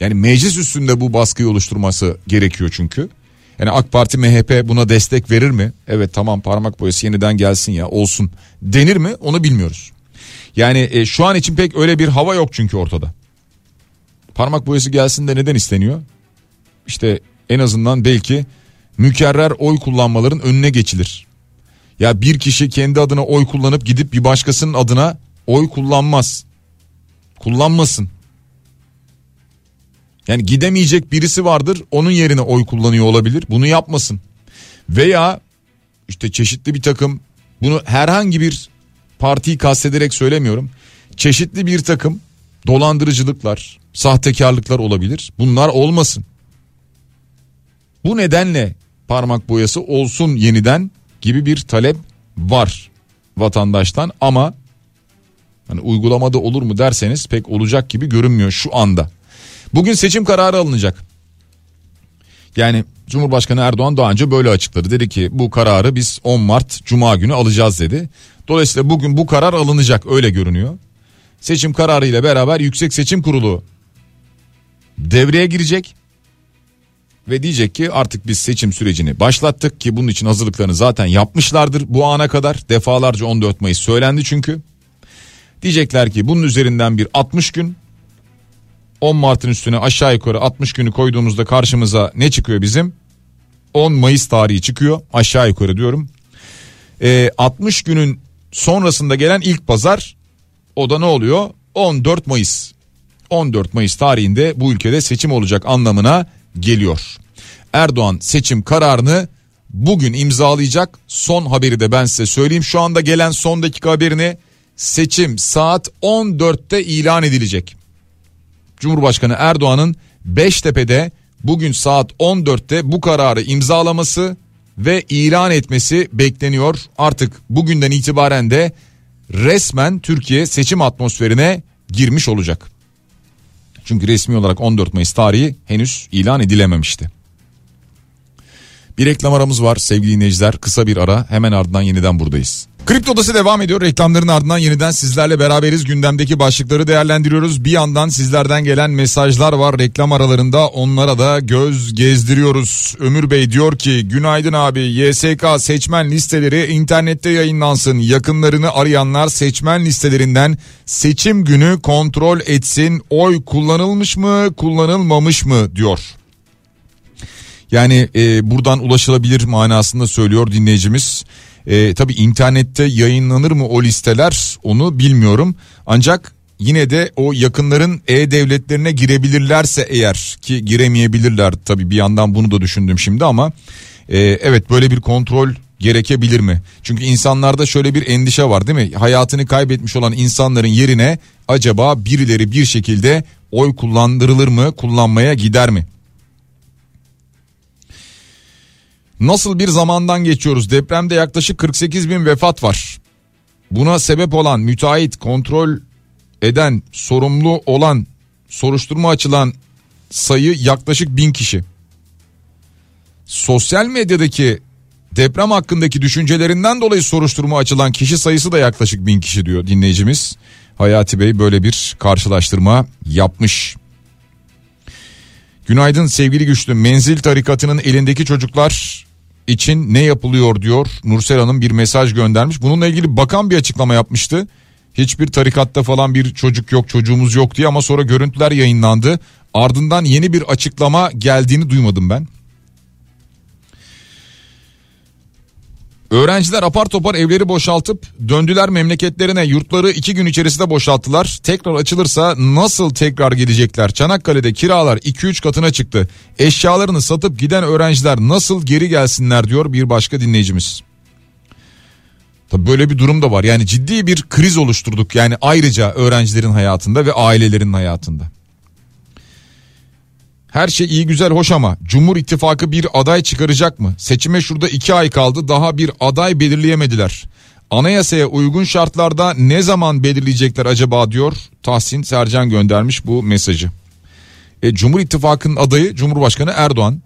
Yani meclis üstünde bu baskıyı oluşturması gerekiyor çünkü. Yani AK Parti MHP buna destek verir mi? Evet tamam parmak boyası yeniden gelsin ya olsun denir mi onu bilmiyoruz. Yani e, şu an için pek öyle bir hava yok çünkü ortada. Parmak boyası gelsin de neden isteniyor? İşte en azından belki mükerrer oy kullanmaların önüne geçilir. Ya bir kişi kendi adına oy kullanıp gidip bir başkasının adına oy kullanmaz. Kullanmasın. Yani gidemeyecek birisi vardır onun yerine oy kullanıyor olabilir. Bunu yapmasın. Veya işte çeşitli bir takım bunu herhangi bir partiyi kastederek söylemiyorum. Çeşitli bir takım dolandırıcılıklar, sahtekarlıklar olabilir. Bunlar olmasın. Bu nedenle parmak boyası olsun yeniden gibi bir talep var vatandaştan ama hani uygulamada olur mu derseniz pek olacak gibi görünmüyor şu anda. Bugün seçim kararı alınacak. Yani Cumhurbaşkanı Erdoğan daha önce böyle açıkladı. Dedi ki bu kararı biz 10 Mart Cuma günü alacağız dedi. Dolayısıyla bugün bu karar alınacak öyle görünüyor. Seçim kararı ile beraber Yüksek Seçim Kurulu devreye girecek. Ve diyecek ki artık biz seçim sürecini başlattık ki bunun için hazırlıklarını zaten yapmışlardır bu ana kadar. Defalarca 14 Mayıs söylendi çünkü. Diyecekler ki bunun üzerinden bir 60 gün 10 Mart'ın üstüne aşağı yukarı 60 günü koyduğumuzda karşımıza ne çıkıyor bizim? 10 Mayıs tarihi çıkıyor aşağı yukarı diyorum. Ee, 60 günün sonrasında gelen ilk pazar o da ne oluyor? 14 Mayıs. 14 Mayıs tarihinde bu ülkede seçim olacak anlamına geliyor. Erdoğan seçim kararını bugün imzalayacak. Son haberi de ben size söyleyeyim. Şu anda gelen son dakika haberini seçim saat 14'te ilan edilecek. Cumhurbaşkanı Erdoğan'ın Beştepe'de bugün saat 14'te bu kararı imzalaması ve ilan etmesi bekleniyor. Artık bugünden itibaren de resmen Türkiye seçim atmosferine girmiş olacak. Çünkü resmi olarak 14 Mayıs tarihi henüz ilan edilememişti. Bir reklam aramız var sevgili dinleyiciler. Kısa bir ara hemen ardından yeniden buradayız. Kripto Odası devam ediyor. Reklamların ardından yeniden sizlerle beraberiz. Gündemdeki başlıkları değerlendiriyoruz. Bir yandan sizlerden gelen mesajlar var reklam aralarında. Onlara da göz gezdiriyoruz. Ömür Bey diyor ki günaydın abi YSK seçmen listeleri internette yayınlansın. Yakınlarını arayanlar seçmen listelerinden seçim günü kontrol etsin. Oy kullanılmış mı kullanılmamış mı diyor. Yani e, buradan ulaşılabilir manasında söylüyor dinleyicimiz. E, tabii internette yayınlanır mı o listeler onu bilmiyorum. Ancak yine de o yakınların e-devletlerine girebilirlerse eğer ki giremeyebilirler tabii bir yandan bunu da düşündüm şimdi ama e, evet böyle bir kontrol gerekebilir mi? Çünkü insanlarda şöyle bir endişe var değil mi? Hayatını kaybetmiş olan insanların yerine acaba birileri bir şekilde oy kullandırılır mı, kullanmaya gider mi? Nasıl bir zamandan geçiyoruz? Depremde yaklaşık 48 bin vefat var. Buna sebep olan müteahhit, kontrol eden, sorumlu olan, soruşturma açılan sayı yaklaşık bin kişi. Sosyal medyadaki deprem hakkındaki düşüncelerinden dolayı soruşturma açılan kişi sayısı da yaklaşık bin kişi diyor dinleyicimiz. Hayati Bey böyle bir karşılaştırma yapmış. Günaydın sevgili güçlü menzil tarikatının elindeki çocuklar için ne yapılıyor diyor Nursel Hanım bir mesaj göndermiş. Bununla ilgili bakan bir açıklama yapmıştı. Hiçbir tarikatta falan bir çocuk yok çocuğumuz yok diye ama sonra görüntüler yayınlandı. Ardından yeni bir açıklama geldiğini duymadım ben. Öğrenciler apar topar evleri boşaltıp döndüler memleketlerine yurtları iki gün içerisinde boşalttılar. Tekrar açılırsa nasıl tekrar gelecekler? Çanakkale'de kiralar 2-3 katına çıktı. Eşyalarını satıp giden öğrenciler nasıl geri gelsinler diyor bir başka dinleyicimiz. Tabii böyle bir durum da var. Yani ciddi bir kriz oluşturduk. Yani ayrıca öğrencilerin hayatında ve ailelerin hayatında. Her şey iyi güzel hoş ama Cumhur İttifakı bir aday çıkaracak mı? Seçime şurada iki ay kaldı daha bir aday belirleyemediler. Anayasaya uygun şartlarda ne zaman belirleyecekler acaba diyor Tahsin Sercan göndermiş bu mesajı. E, Cumhur İttifakı'nın adayı Cumhurbaşkanı Erdoğan.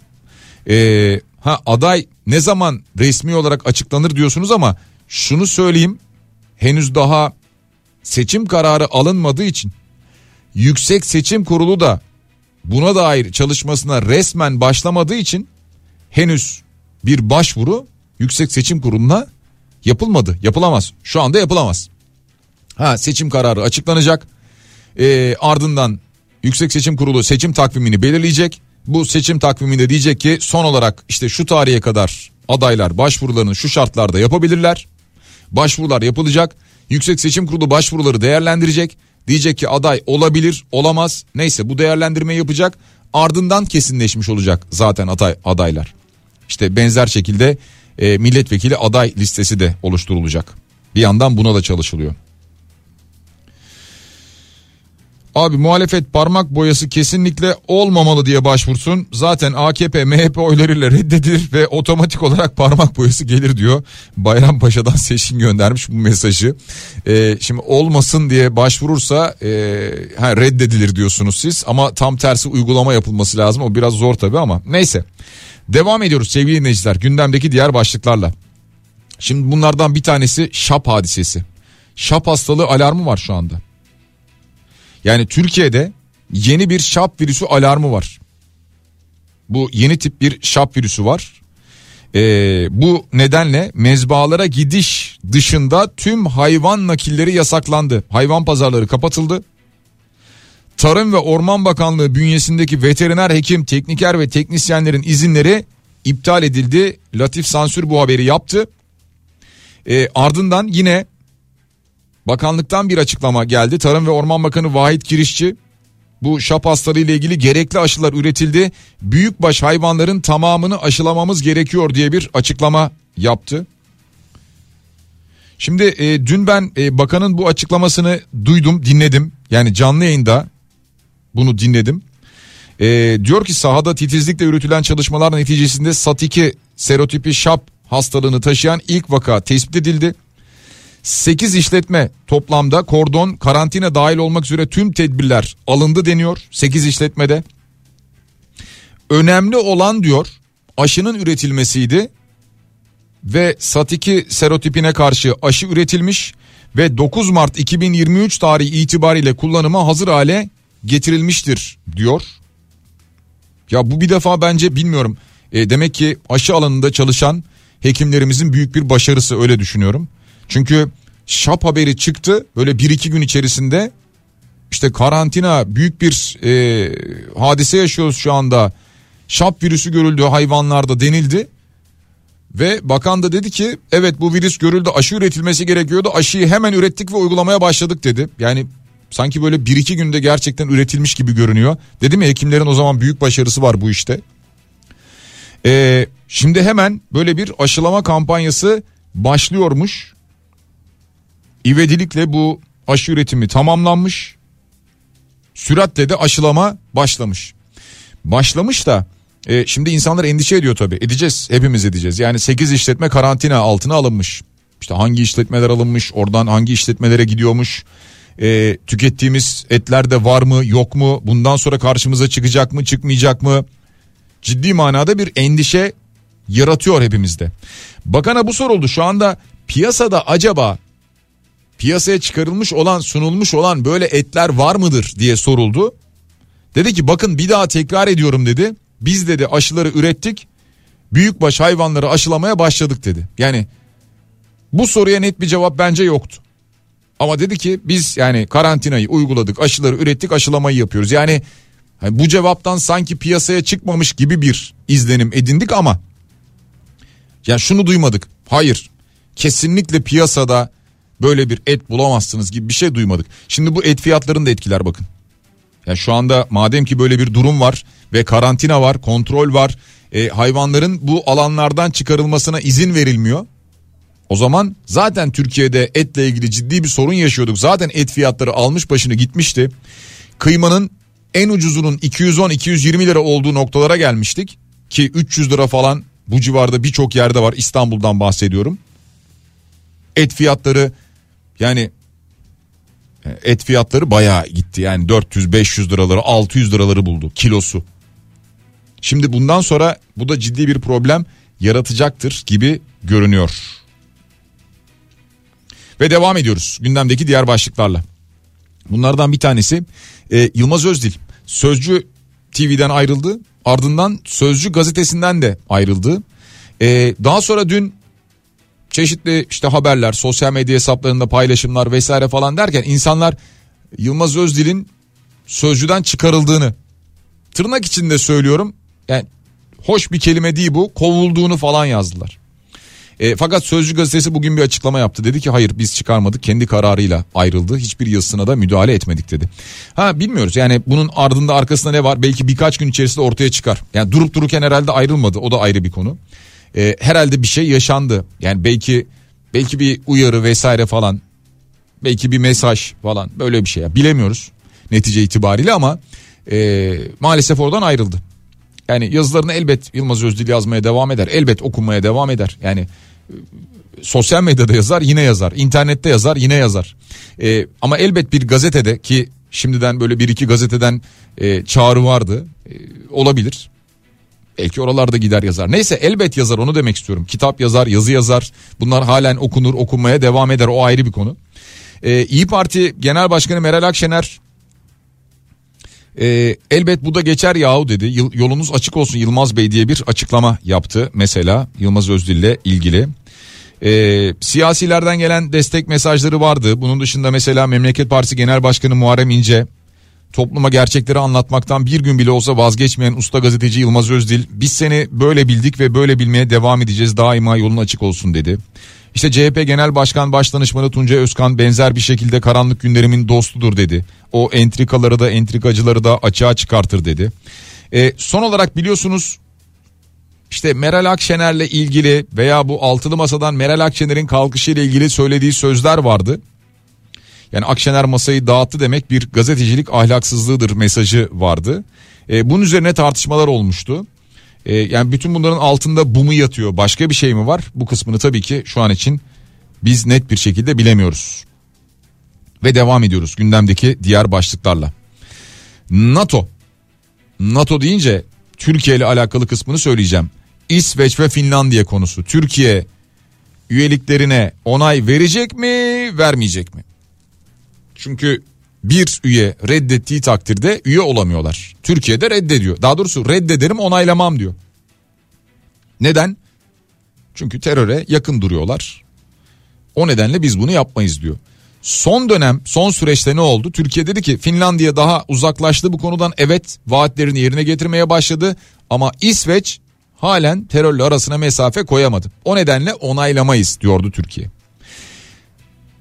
E, ha aday ne zaman resmi olarak açıklanır diyorsunuz ama şunu söyleyeyim henüz daha seçim kararı alınmadığı için Yüksek Seçim Kurulu da buna dair çalışmasına resmen başlamadığı için henüz bir başvuru Yüksek Seçim Kurulu'na yapılmadı. Yapılamaz. Şu anda yapılamaz. Ha seçim kararı açıklanacak. Ee, ardından Yüksek Seçim Kurulu seçim takvimini belirleyecek. Bu seçim takviminde diyecek ki son olarak işte şu tarihe kadar adaylar başvurularını şu şartlarda yapabilirler. Başvurular yapılacak. Yüksek Seçim Kurulu başvuruları değerlendirecek. Diyecek ki aday olabilir, olamaz. Neyse bu değerlendirmeyi yapacak. Ardından kesinleşmiş olacak zaten aday adaylar. İşte benzer şekilde e, milletvekili aday listesi de oluşturulacak. Bir yandan buna da çalışılıyor. Abi muhalefet parmak boyası kesinlikle olmamalı diye başvursun. Zaten AKP MHP oylarıyla reddedilir ve otomatik olarak parmak boyası gelir diyor. Bayrampaşa'dan [laughs] Seçin göndermiş bu mesajı. Ee, şimdi olmasın diye başvurursa e, ha, reddedilir diyorsunuz siz. Ama tam tersi uygulama yapılması lazım. O biraz zor tabii ama neyse. Devam ediyoruz sevgili dinleyiciler gündemdeki diğer başlıklarla. Şimdi bunlardan bir tanesi şap hadisesi. Şap hastalığı alarmı var şu anda. Yani Türkiye'de yeni bir şap virüsü alarmı var. Bu yeni tip bir şap virüsü var. Ee, bu nedenle mezbalara gidiş dışında tüm hayvan nakilleri yasaklandı. Hayvan pazarları kapatıldı. Tarım ve Orman Bakanlığı bünyesindeki veteriner hekim, tekniker ve teknisyenlerin izinleri iptal edildi. Latif Sansür bu haberi yaptı. Ee, ardından yine Bakanlıktan bir açıklama geldi. Tarım ve Orman Bakanı Vahit Kirişçi bu şap hastalığı ile ilgili gerekli aşılar üretildi. Büyükbaş hayvanların tamamını aşılamamız gerekiyor diye bir açıklama yaptı. Şimdi e, dün ben e, bakanın bu açıklamasını duydum, dinledim. Yani canlı yayında bunu dinledim. E, diyor ki sahada titizlikle yürütülen çalışmalar neticesinde SAT2 serotipi şap hastalığını taşıyan ilk vaka tespit edildi. 8 işletme toplamda kordon karantina dahil olmak üzere tüm tedbirler alındı deniyor 8 işletmede. Önemli olan diyor aşının üretilmesiydi ve SAT2 serotipine karşı aşı üretilmiş ve 9 Mart 2023 tarihi itibariyle kullanıma hazır hale getirilmiştir diyor. Ya bu bir defa bence bilmiyorum. E, demek ki aşı alanında çalışan hekimlerimizin büyük bir başarısı öyle düşünüyorum. Çünkü şap haberi çıktı böyle bir iki gün içerisinde işte karantina büyük bir e, hadise yaşıyoruz şu anda. Şap virüsü görüldü hayvanlarda denildi. Ve bakan da dedi ki evet bu virüs görüldü aşı üretilmesi gerekiyordu aşıyı hemen ürettik ve uygulamaya başladık dedi. Yani sanki böyle bir iki günde gerçekten üretilmiş gibi görünüyor. Dedim ya hekimlerin o zaman büyük başarısı var bu işte. Ee, şimdi hemen böyle bir aşılama kampanyası başlıyormuş. İvedilikle bu aşı üretimi tamamlanmış. Süratle de aşılama başlamış. Başlamış da e, şimdi insanlar endişe ediyor tabii. Edeceğiz hepimiz edeceğiz. Yani 8 işletme karantina altına alınmış. İşte hangi işletmeler alınmış oradan hangi işletmelere gidiyormuş. E, tükettiğimiz etlerde var mı yok mu bundan sonra karşımıza çıkacak mı çıkmayacak mı? Ciddi manada bir endişe yaratıyor hepimizde. Bakana bu soruldu şu anda piyasada acaba piyasaya çıkarılmış olan sunulmuş olan böyle etler var mıdır diye soruldu. Dedi ki bakın bir daha tekrar ediyorum dedi. Biz dedi aşıları ürettik. Büyükbaş hayvanları aşılamaya başladık dedi. Yani bu soruya net bir cevap bence yoktu. Ama dedi ki biz yani karantinayı uyguladık, aşıları ürettik, aşılamayı yapıyoruz. Yani hani bu cevaptan sanki piyasaya çıkmamış gibi bir izlenim edindik ama ya şunu duymadık. Hayır. Kesinlikle piyasada böyle bir et bulamazsınız gibi bir şey duymadık. Şimdi bu et fiyatlarını da etkiler bakın. Ya şu anda madem ki böyle bir durum var ve karantina var, kontrol var, e, hayvanların bu alanlardan çıkarılmasına izin verilmiyor. O zaman zaten Türkiye'de etle ilgili ciddi bir sorun yaşıyorduk. Zaten et fiyatları almış başını gitmişti. Kıymanın en ucuzunun 210-220 lira olduğu noktalara gelmiştik. Ki 300 lira falan bu civarda birçok yerde var İstanbul'dan bahsediyorum. Et fiyatları yani et fiyatları bayağı gitti. Yani 400-500 liraları 600 liraları buldu kilosu. Şimdi bundan sonra bu da ciddi bir problem yaratacaktır gibi görünüyor. Ve devam ediyoruz gündemdeki diğer başlıklarla. Bunlardan bir tanesi e, Yılmaz Özdil Sözcü TV'den ayrıldı. Ardından Sözcü gazetesinden de ayrıldı. E, daha sonra dün çeşitli işte haberler, sosyal medya hesaplarında paylaşımlar vesaire falan derken insanlar Yılmaz Özdil'in Sözcü'den çıkarıldığını tırnak içinde söylüyorum. Yani hoş bir kelime değil bu. Kovulduğunu falan yazdılar. E, fakat Sözcü gazetesi bugün bir açıklama yaptı. Dedi ki hayır biz çıkarmadık kendi kararıyla ayrıldı. Hiçbir yazısına da müdahale etmedik dedi. Ha bilmiyoruz yani bunun ardında arkasında ne var belki birkaç gün içerisinde ortaya çıkar. Yani durup dururken herhalde ayrılmadı o da ayrı bir konu. E, herhalde bir şey yaşandı. Yani belki belki bir uyarı vesaire falan. Belki bir mesaj falan böyle bir şey. Bilemiyoruz netice itibariyle ama e, maalesef oradan ayrıldı. Yani yazılarını elbet Yılmaz Özdil yazmaya devam eder. Elbet okunmaya devam eder. Yani e, sosyal medyada yazar yine yazar. internette yazar yine yazar. E, ama elbet bir gazetede ki şimdiden böyle bir iki gazeteden e, çağrı vardı. E, olabilir. Belki oralarda gider yazar. Neyse elbet yazar onu demek istiyorum. Kitap yazar, yazı yazar. Bunlar halen okunur, okunmaya devam eder. O ayrı bir konu. Ee, İyi Parti Genel Başkanı Meral Akşener e, elbet bu da geçer yahu dedi. Yolunuz açık olsun Yılmaz Bey diye bir açıklama yaptı mesela Yılmaz Özdil ile ilgili. E, siyasilerden gelen destek mesajları vardı. Bunun dışında mesela Memleket Partisi Genel Başkanı Muharrem İnce topluma gerçekleri anlatmaktan bir gün bile olsa vazgeçmeyen usta gazeteci Yılmaz Özdil biz seni böyle bildik ve böyle bilmeye devam edeceğiz daima yolun açık olsun dedi. İşte CHP Genel Başkan Başdanışmanı Tuncay Özkan benzer bir şekilde karanlık günlerimin dostudur dedi. O entrikaları da entrikacıları da açığa çıkartır dedi. E, son olarak biliyorsunuz işte Meral Akşener'le ilgili veya bu altılı masadan Meral Akşener'in kalkışıyla ilgili söylediği sözler vardı. Yani Akşener masayı dağıttı demek bir gazetecilik ahlaksızlığıdır mesajı vardı. E, bunun üzerine tartışmalar olmuştu. E, yani bütün bunların altında bu mu yatıyor başka bir şey mi var? Bu kısmını tabii ki şu an için biz net bir şekilde bilemiyoruz. Ve devam ediyoruz gündemdeki diğer başlıklarla. NATO. NATO deyince Türkiye ile alakalı kısmını söyleyeceğim. İsveç ve Finlandiya konusu. Türkiye üyeliklerine onay verecek mi, vermeyecek mi? Çünkü bir üye reddettiği takdirde üye olamıyorlar. Türkiye'de reddediyor. Daha doğrusu reddederim onaylamam diyor. Neden? Çünkü teröre yakın duruyorlar. O nedenle biz bunu yapmayız diyor. Son dönem son süreçte ne oldu? Türkiye dedi ki Finlandiya daha uzaklaştı bu konudan evet vaatlerini yerine getirmeye başladı ama İsveç halen terörle arasına mesafe koyamadı. O nedenle onaylamayız diyordu Türkiye.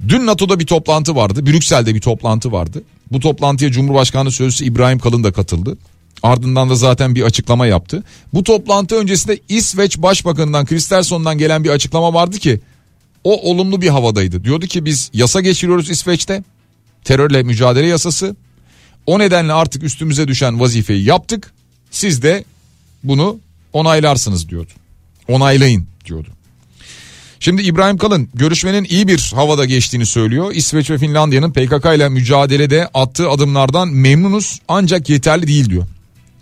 Dün NATO'da bir toplantı vardı. Brüksel'de bir toplantı vardı. Bu toplantıya Cumhurbaşkanı Sözcüsü İbrahim Kalın da katıldı. Ardından da zaten bir açıklama yaptı. Bu toplantı öncesinde İsveç Başbakanı'ndan Kristersson'dan gelen bir açıklama vardı ki o olumlu bir havadaydı. Diyordu ki biz yasa geçiriyoruz İsveç'te. Terörle mücadele yasası. O nedenle artık üstümüze düşen vazifeyi yaptık. Siz de bunu onaylarsınız diyordu. Onaylayın diyordu. Şimdi İbrahim Kalın görüşmenin iyi bir havada geçtiğini söylüyor. İsveç ve Finlandiya'nın PKK ile mücadelede attığı adımlardan memnunuz ancak yeterli değil diyor.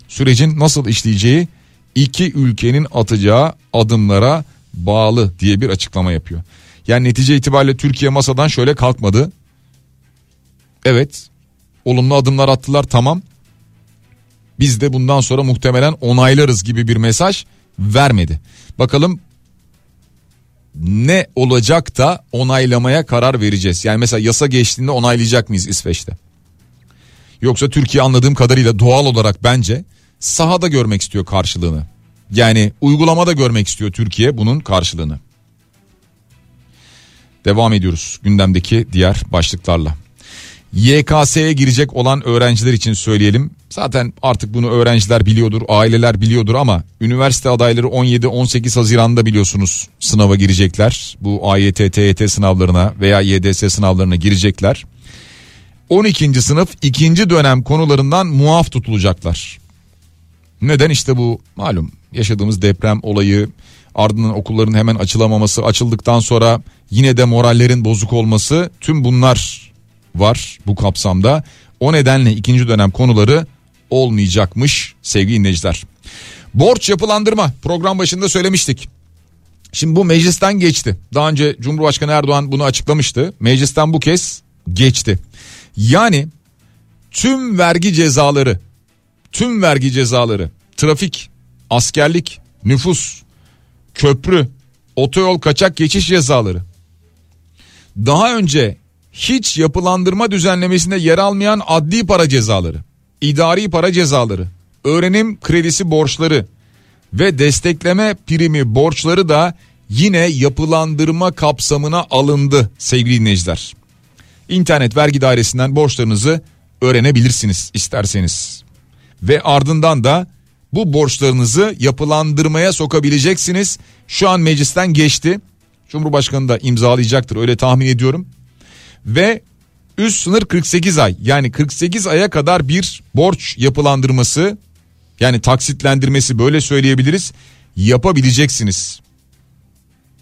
Sürecin nasıl işleyeceği iki ülkenin atacağı adımlara bağlı diye bir açıklama yapıyor. Yani netice itibariyle Türkiye masadan şöyle kalkmadı. Evet olumlu adımlar attılar tamam. Biz de bundan sonra muhtemelen onaylarız gibi bir mesaj vermedi. Bakalım ne olacak da onaylamaya karar vereceğiz. Yani mesela yasa geçtiğinde onaylayacak mıyız İsveç'te? Yoksa Türkiye anladığım kadarıyla doğal olarak bence sahada görmek istiyor karşılığını. Yani uygulamada görmek istiyor Türkiye bunun karşılığını. Devam ediyoruz gündemdeki diğer başlıklarla. YKS'ye girecek olan öğrenciler için söyleyelim. Zaten artık bunu öğrenciler biliyordur, aileler biliyordur ama üniversite adayları 17-18 Haziran'da biliyorsunuz sınava girecekler. Bu AYT, TYT sınavlarına veya YDS sınavlarına girecekler. 12. sınıf ikinci dönem konularından muaf tutulacaklar. Neden işte bu malum yaşadığımız deprem olayı ardından okulların hemen açılamaması açıldıktan sonra yine de morallerin bozuk olması tüm bunlar var bu kapsamda. O nedenle ikinci dönem konuları olmayacakmış sevgili dinleyiciler. Borç yapılandırma program başında söylemiştik. Şimdi bu meclisten geçti. Daha önce Cumhurbaşkanı Erdoğan bunu açıklamıştı. Meclisten bu kez geçti. Yani tüm vergi cezaları, tüm vergi cezaları, trafik, askerlik, nüfus, köprü, otoyol kaçak geçiş cezaları. Daha önce hiç yapılandırma düzenlemesinde yer almayan adli para cezaları, idari para cezaları, öğrenim kredisi borçları ve destekleme primi borçları da yine yapılandırma kapsamına alındı sevgili dinleyiciler. İnternet vergi dairesinden borçlarınızı öğrenebilirsiniz isterseniz. Ve ardından da bu borçlarınızı yapılandırmaya sokabileceksiniz. Şu an meclisten geçti. Cumhurbaşkanı da imzalayacaktır öyle tahmin ediyorum ve üst sınır 48 ay yani 48 aya kadar bir borç yapılandırması yani taksitlendirmesi böyle söyleyebiliriz yapabileceksiniz.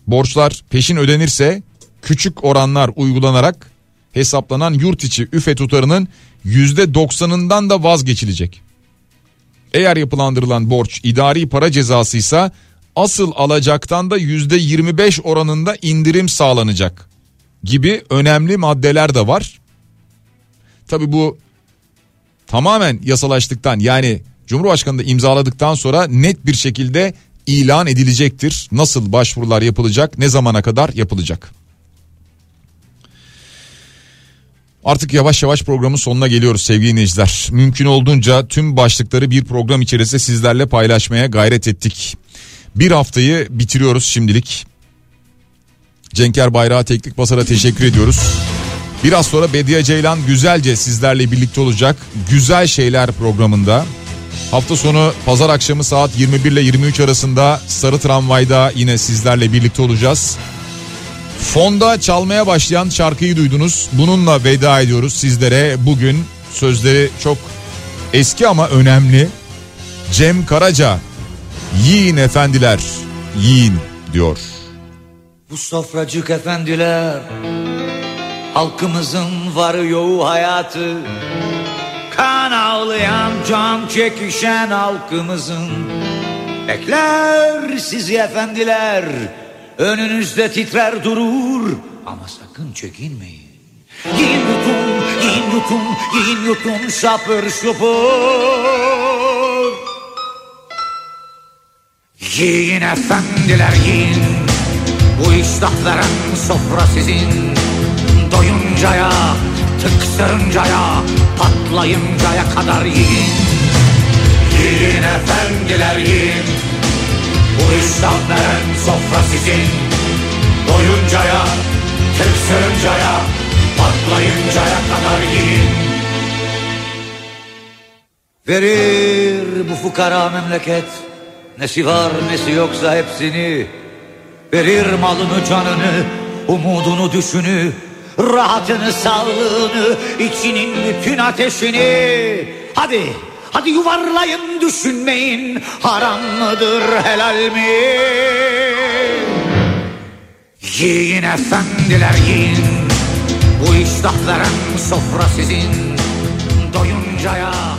Borçlar peşin ödenirse küçük oranlar uygulanarak hesaplanan yurt içi üfe tutarının %90'ından da vazgeçilecek. Eğer yapılandırılan borç idari para cezasıysa asıl alacaktan da %25 oranında indirim sağlanacak gibi önemli maddeler de var. Tabi bu tamamen yasalaştıktan yani Cumhurbaşkanı da imzaladıktan sonra net bir şekilde ilan edilecektir. Nasıl başvurular yapılacak, ne zamana kadar yapılacak? Artık yavaş yavaş programın sonuna geliyoruz sevgili dinleyiciler. Mümkün olduğunca tüm başlıkları bir program içerisinde sizlerle paylaşmaya gayret ettik. Bir haftayı bitiriyoruz şimdilik. Cenker Bayrağı Teknik Basar'a teşekkür ediyoruz. Biraz sonra Bediye Ceylan güzelce sizlerle birlikte olacak. Güzel Şeyler programında. Hafta sonu pazar akşamı saat 21 ile 23 arasında Sarı Tramvay'da yine sizlerle birlikte olacağız. Fonda çalmaya başlayan şarkıyı duydunuz. Bununla veda ediyoruz sizlere. Bugün sözleri çok eski ama önemli. Cem Karaca yiyin efendiler yiyin diyor. Bu sofracık efendiler Halkımızın var yoğu hayatı. Kan ağlayan can çekişen halkımızın. Bekler sizi efendiler Önünüzde titrer durur. Ama sakın çekinmeyin. Yiyin yutun, yiyin yutun, yiyin yutun şapır şupur Yiyin efendiler yiyin bu iştah veren sofra sizin. Doyuncaya, tıksırıncaya, patlayıncaya kadar yiyin. Yiyin efendiler yiyin. Bu iştah veren sofra sizin. Doyuncaya, tıksırıncaya, patlayıncaya kadar yiyin. Verir bu fukara memleket. Nesi var nesi yoksa hepsini Verir malını canını Umudunu düşünü Rahatını sağlığını içinin bütün ateşini. Hadi hadi yuvarlayın düşünmeyin. Haram mıdır helal mi? Yiyin efendiler yiyin. Bu iştah veren sofra sizin. Doyuncaya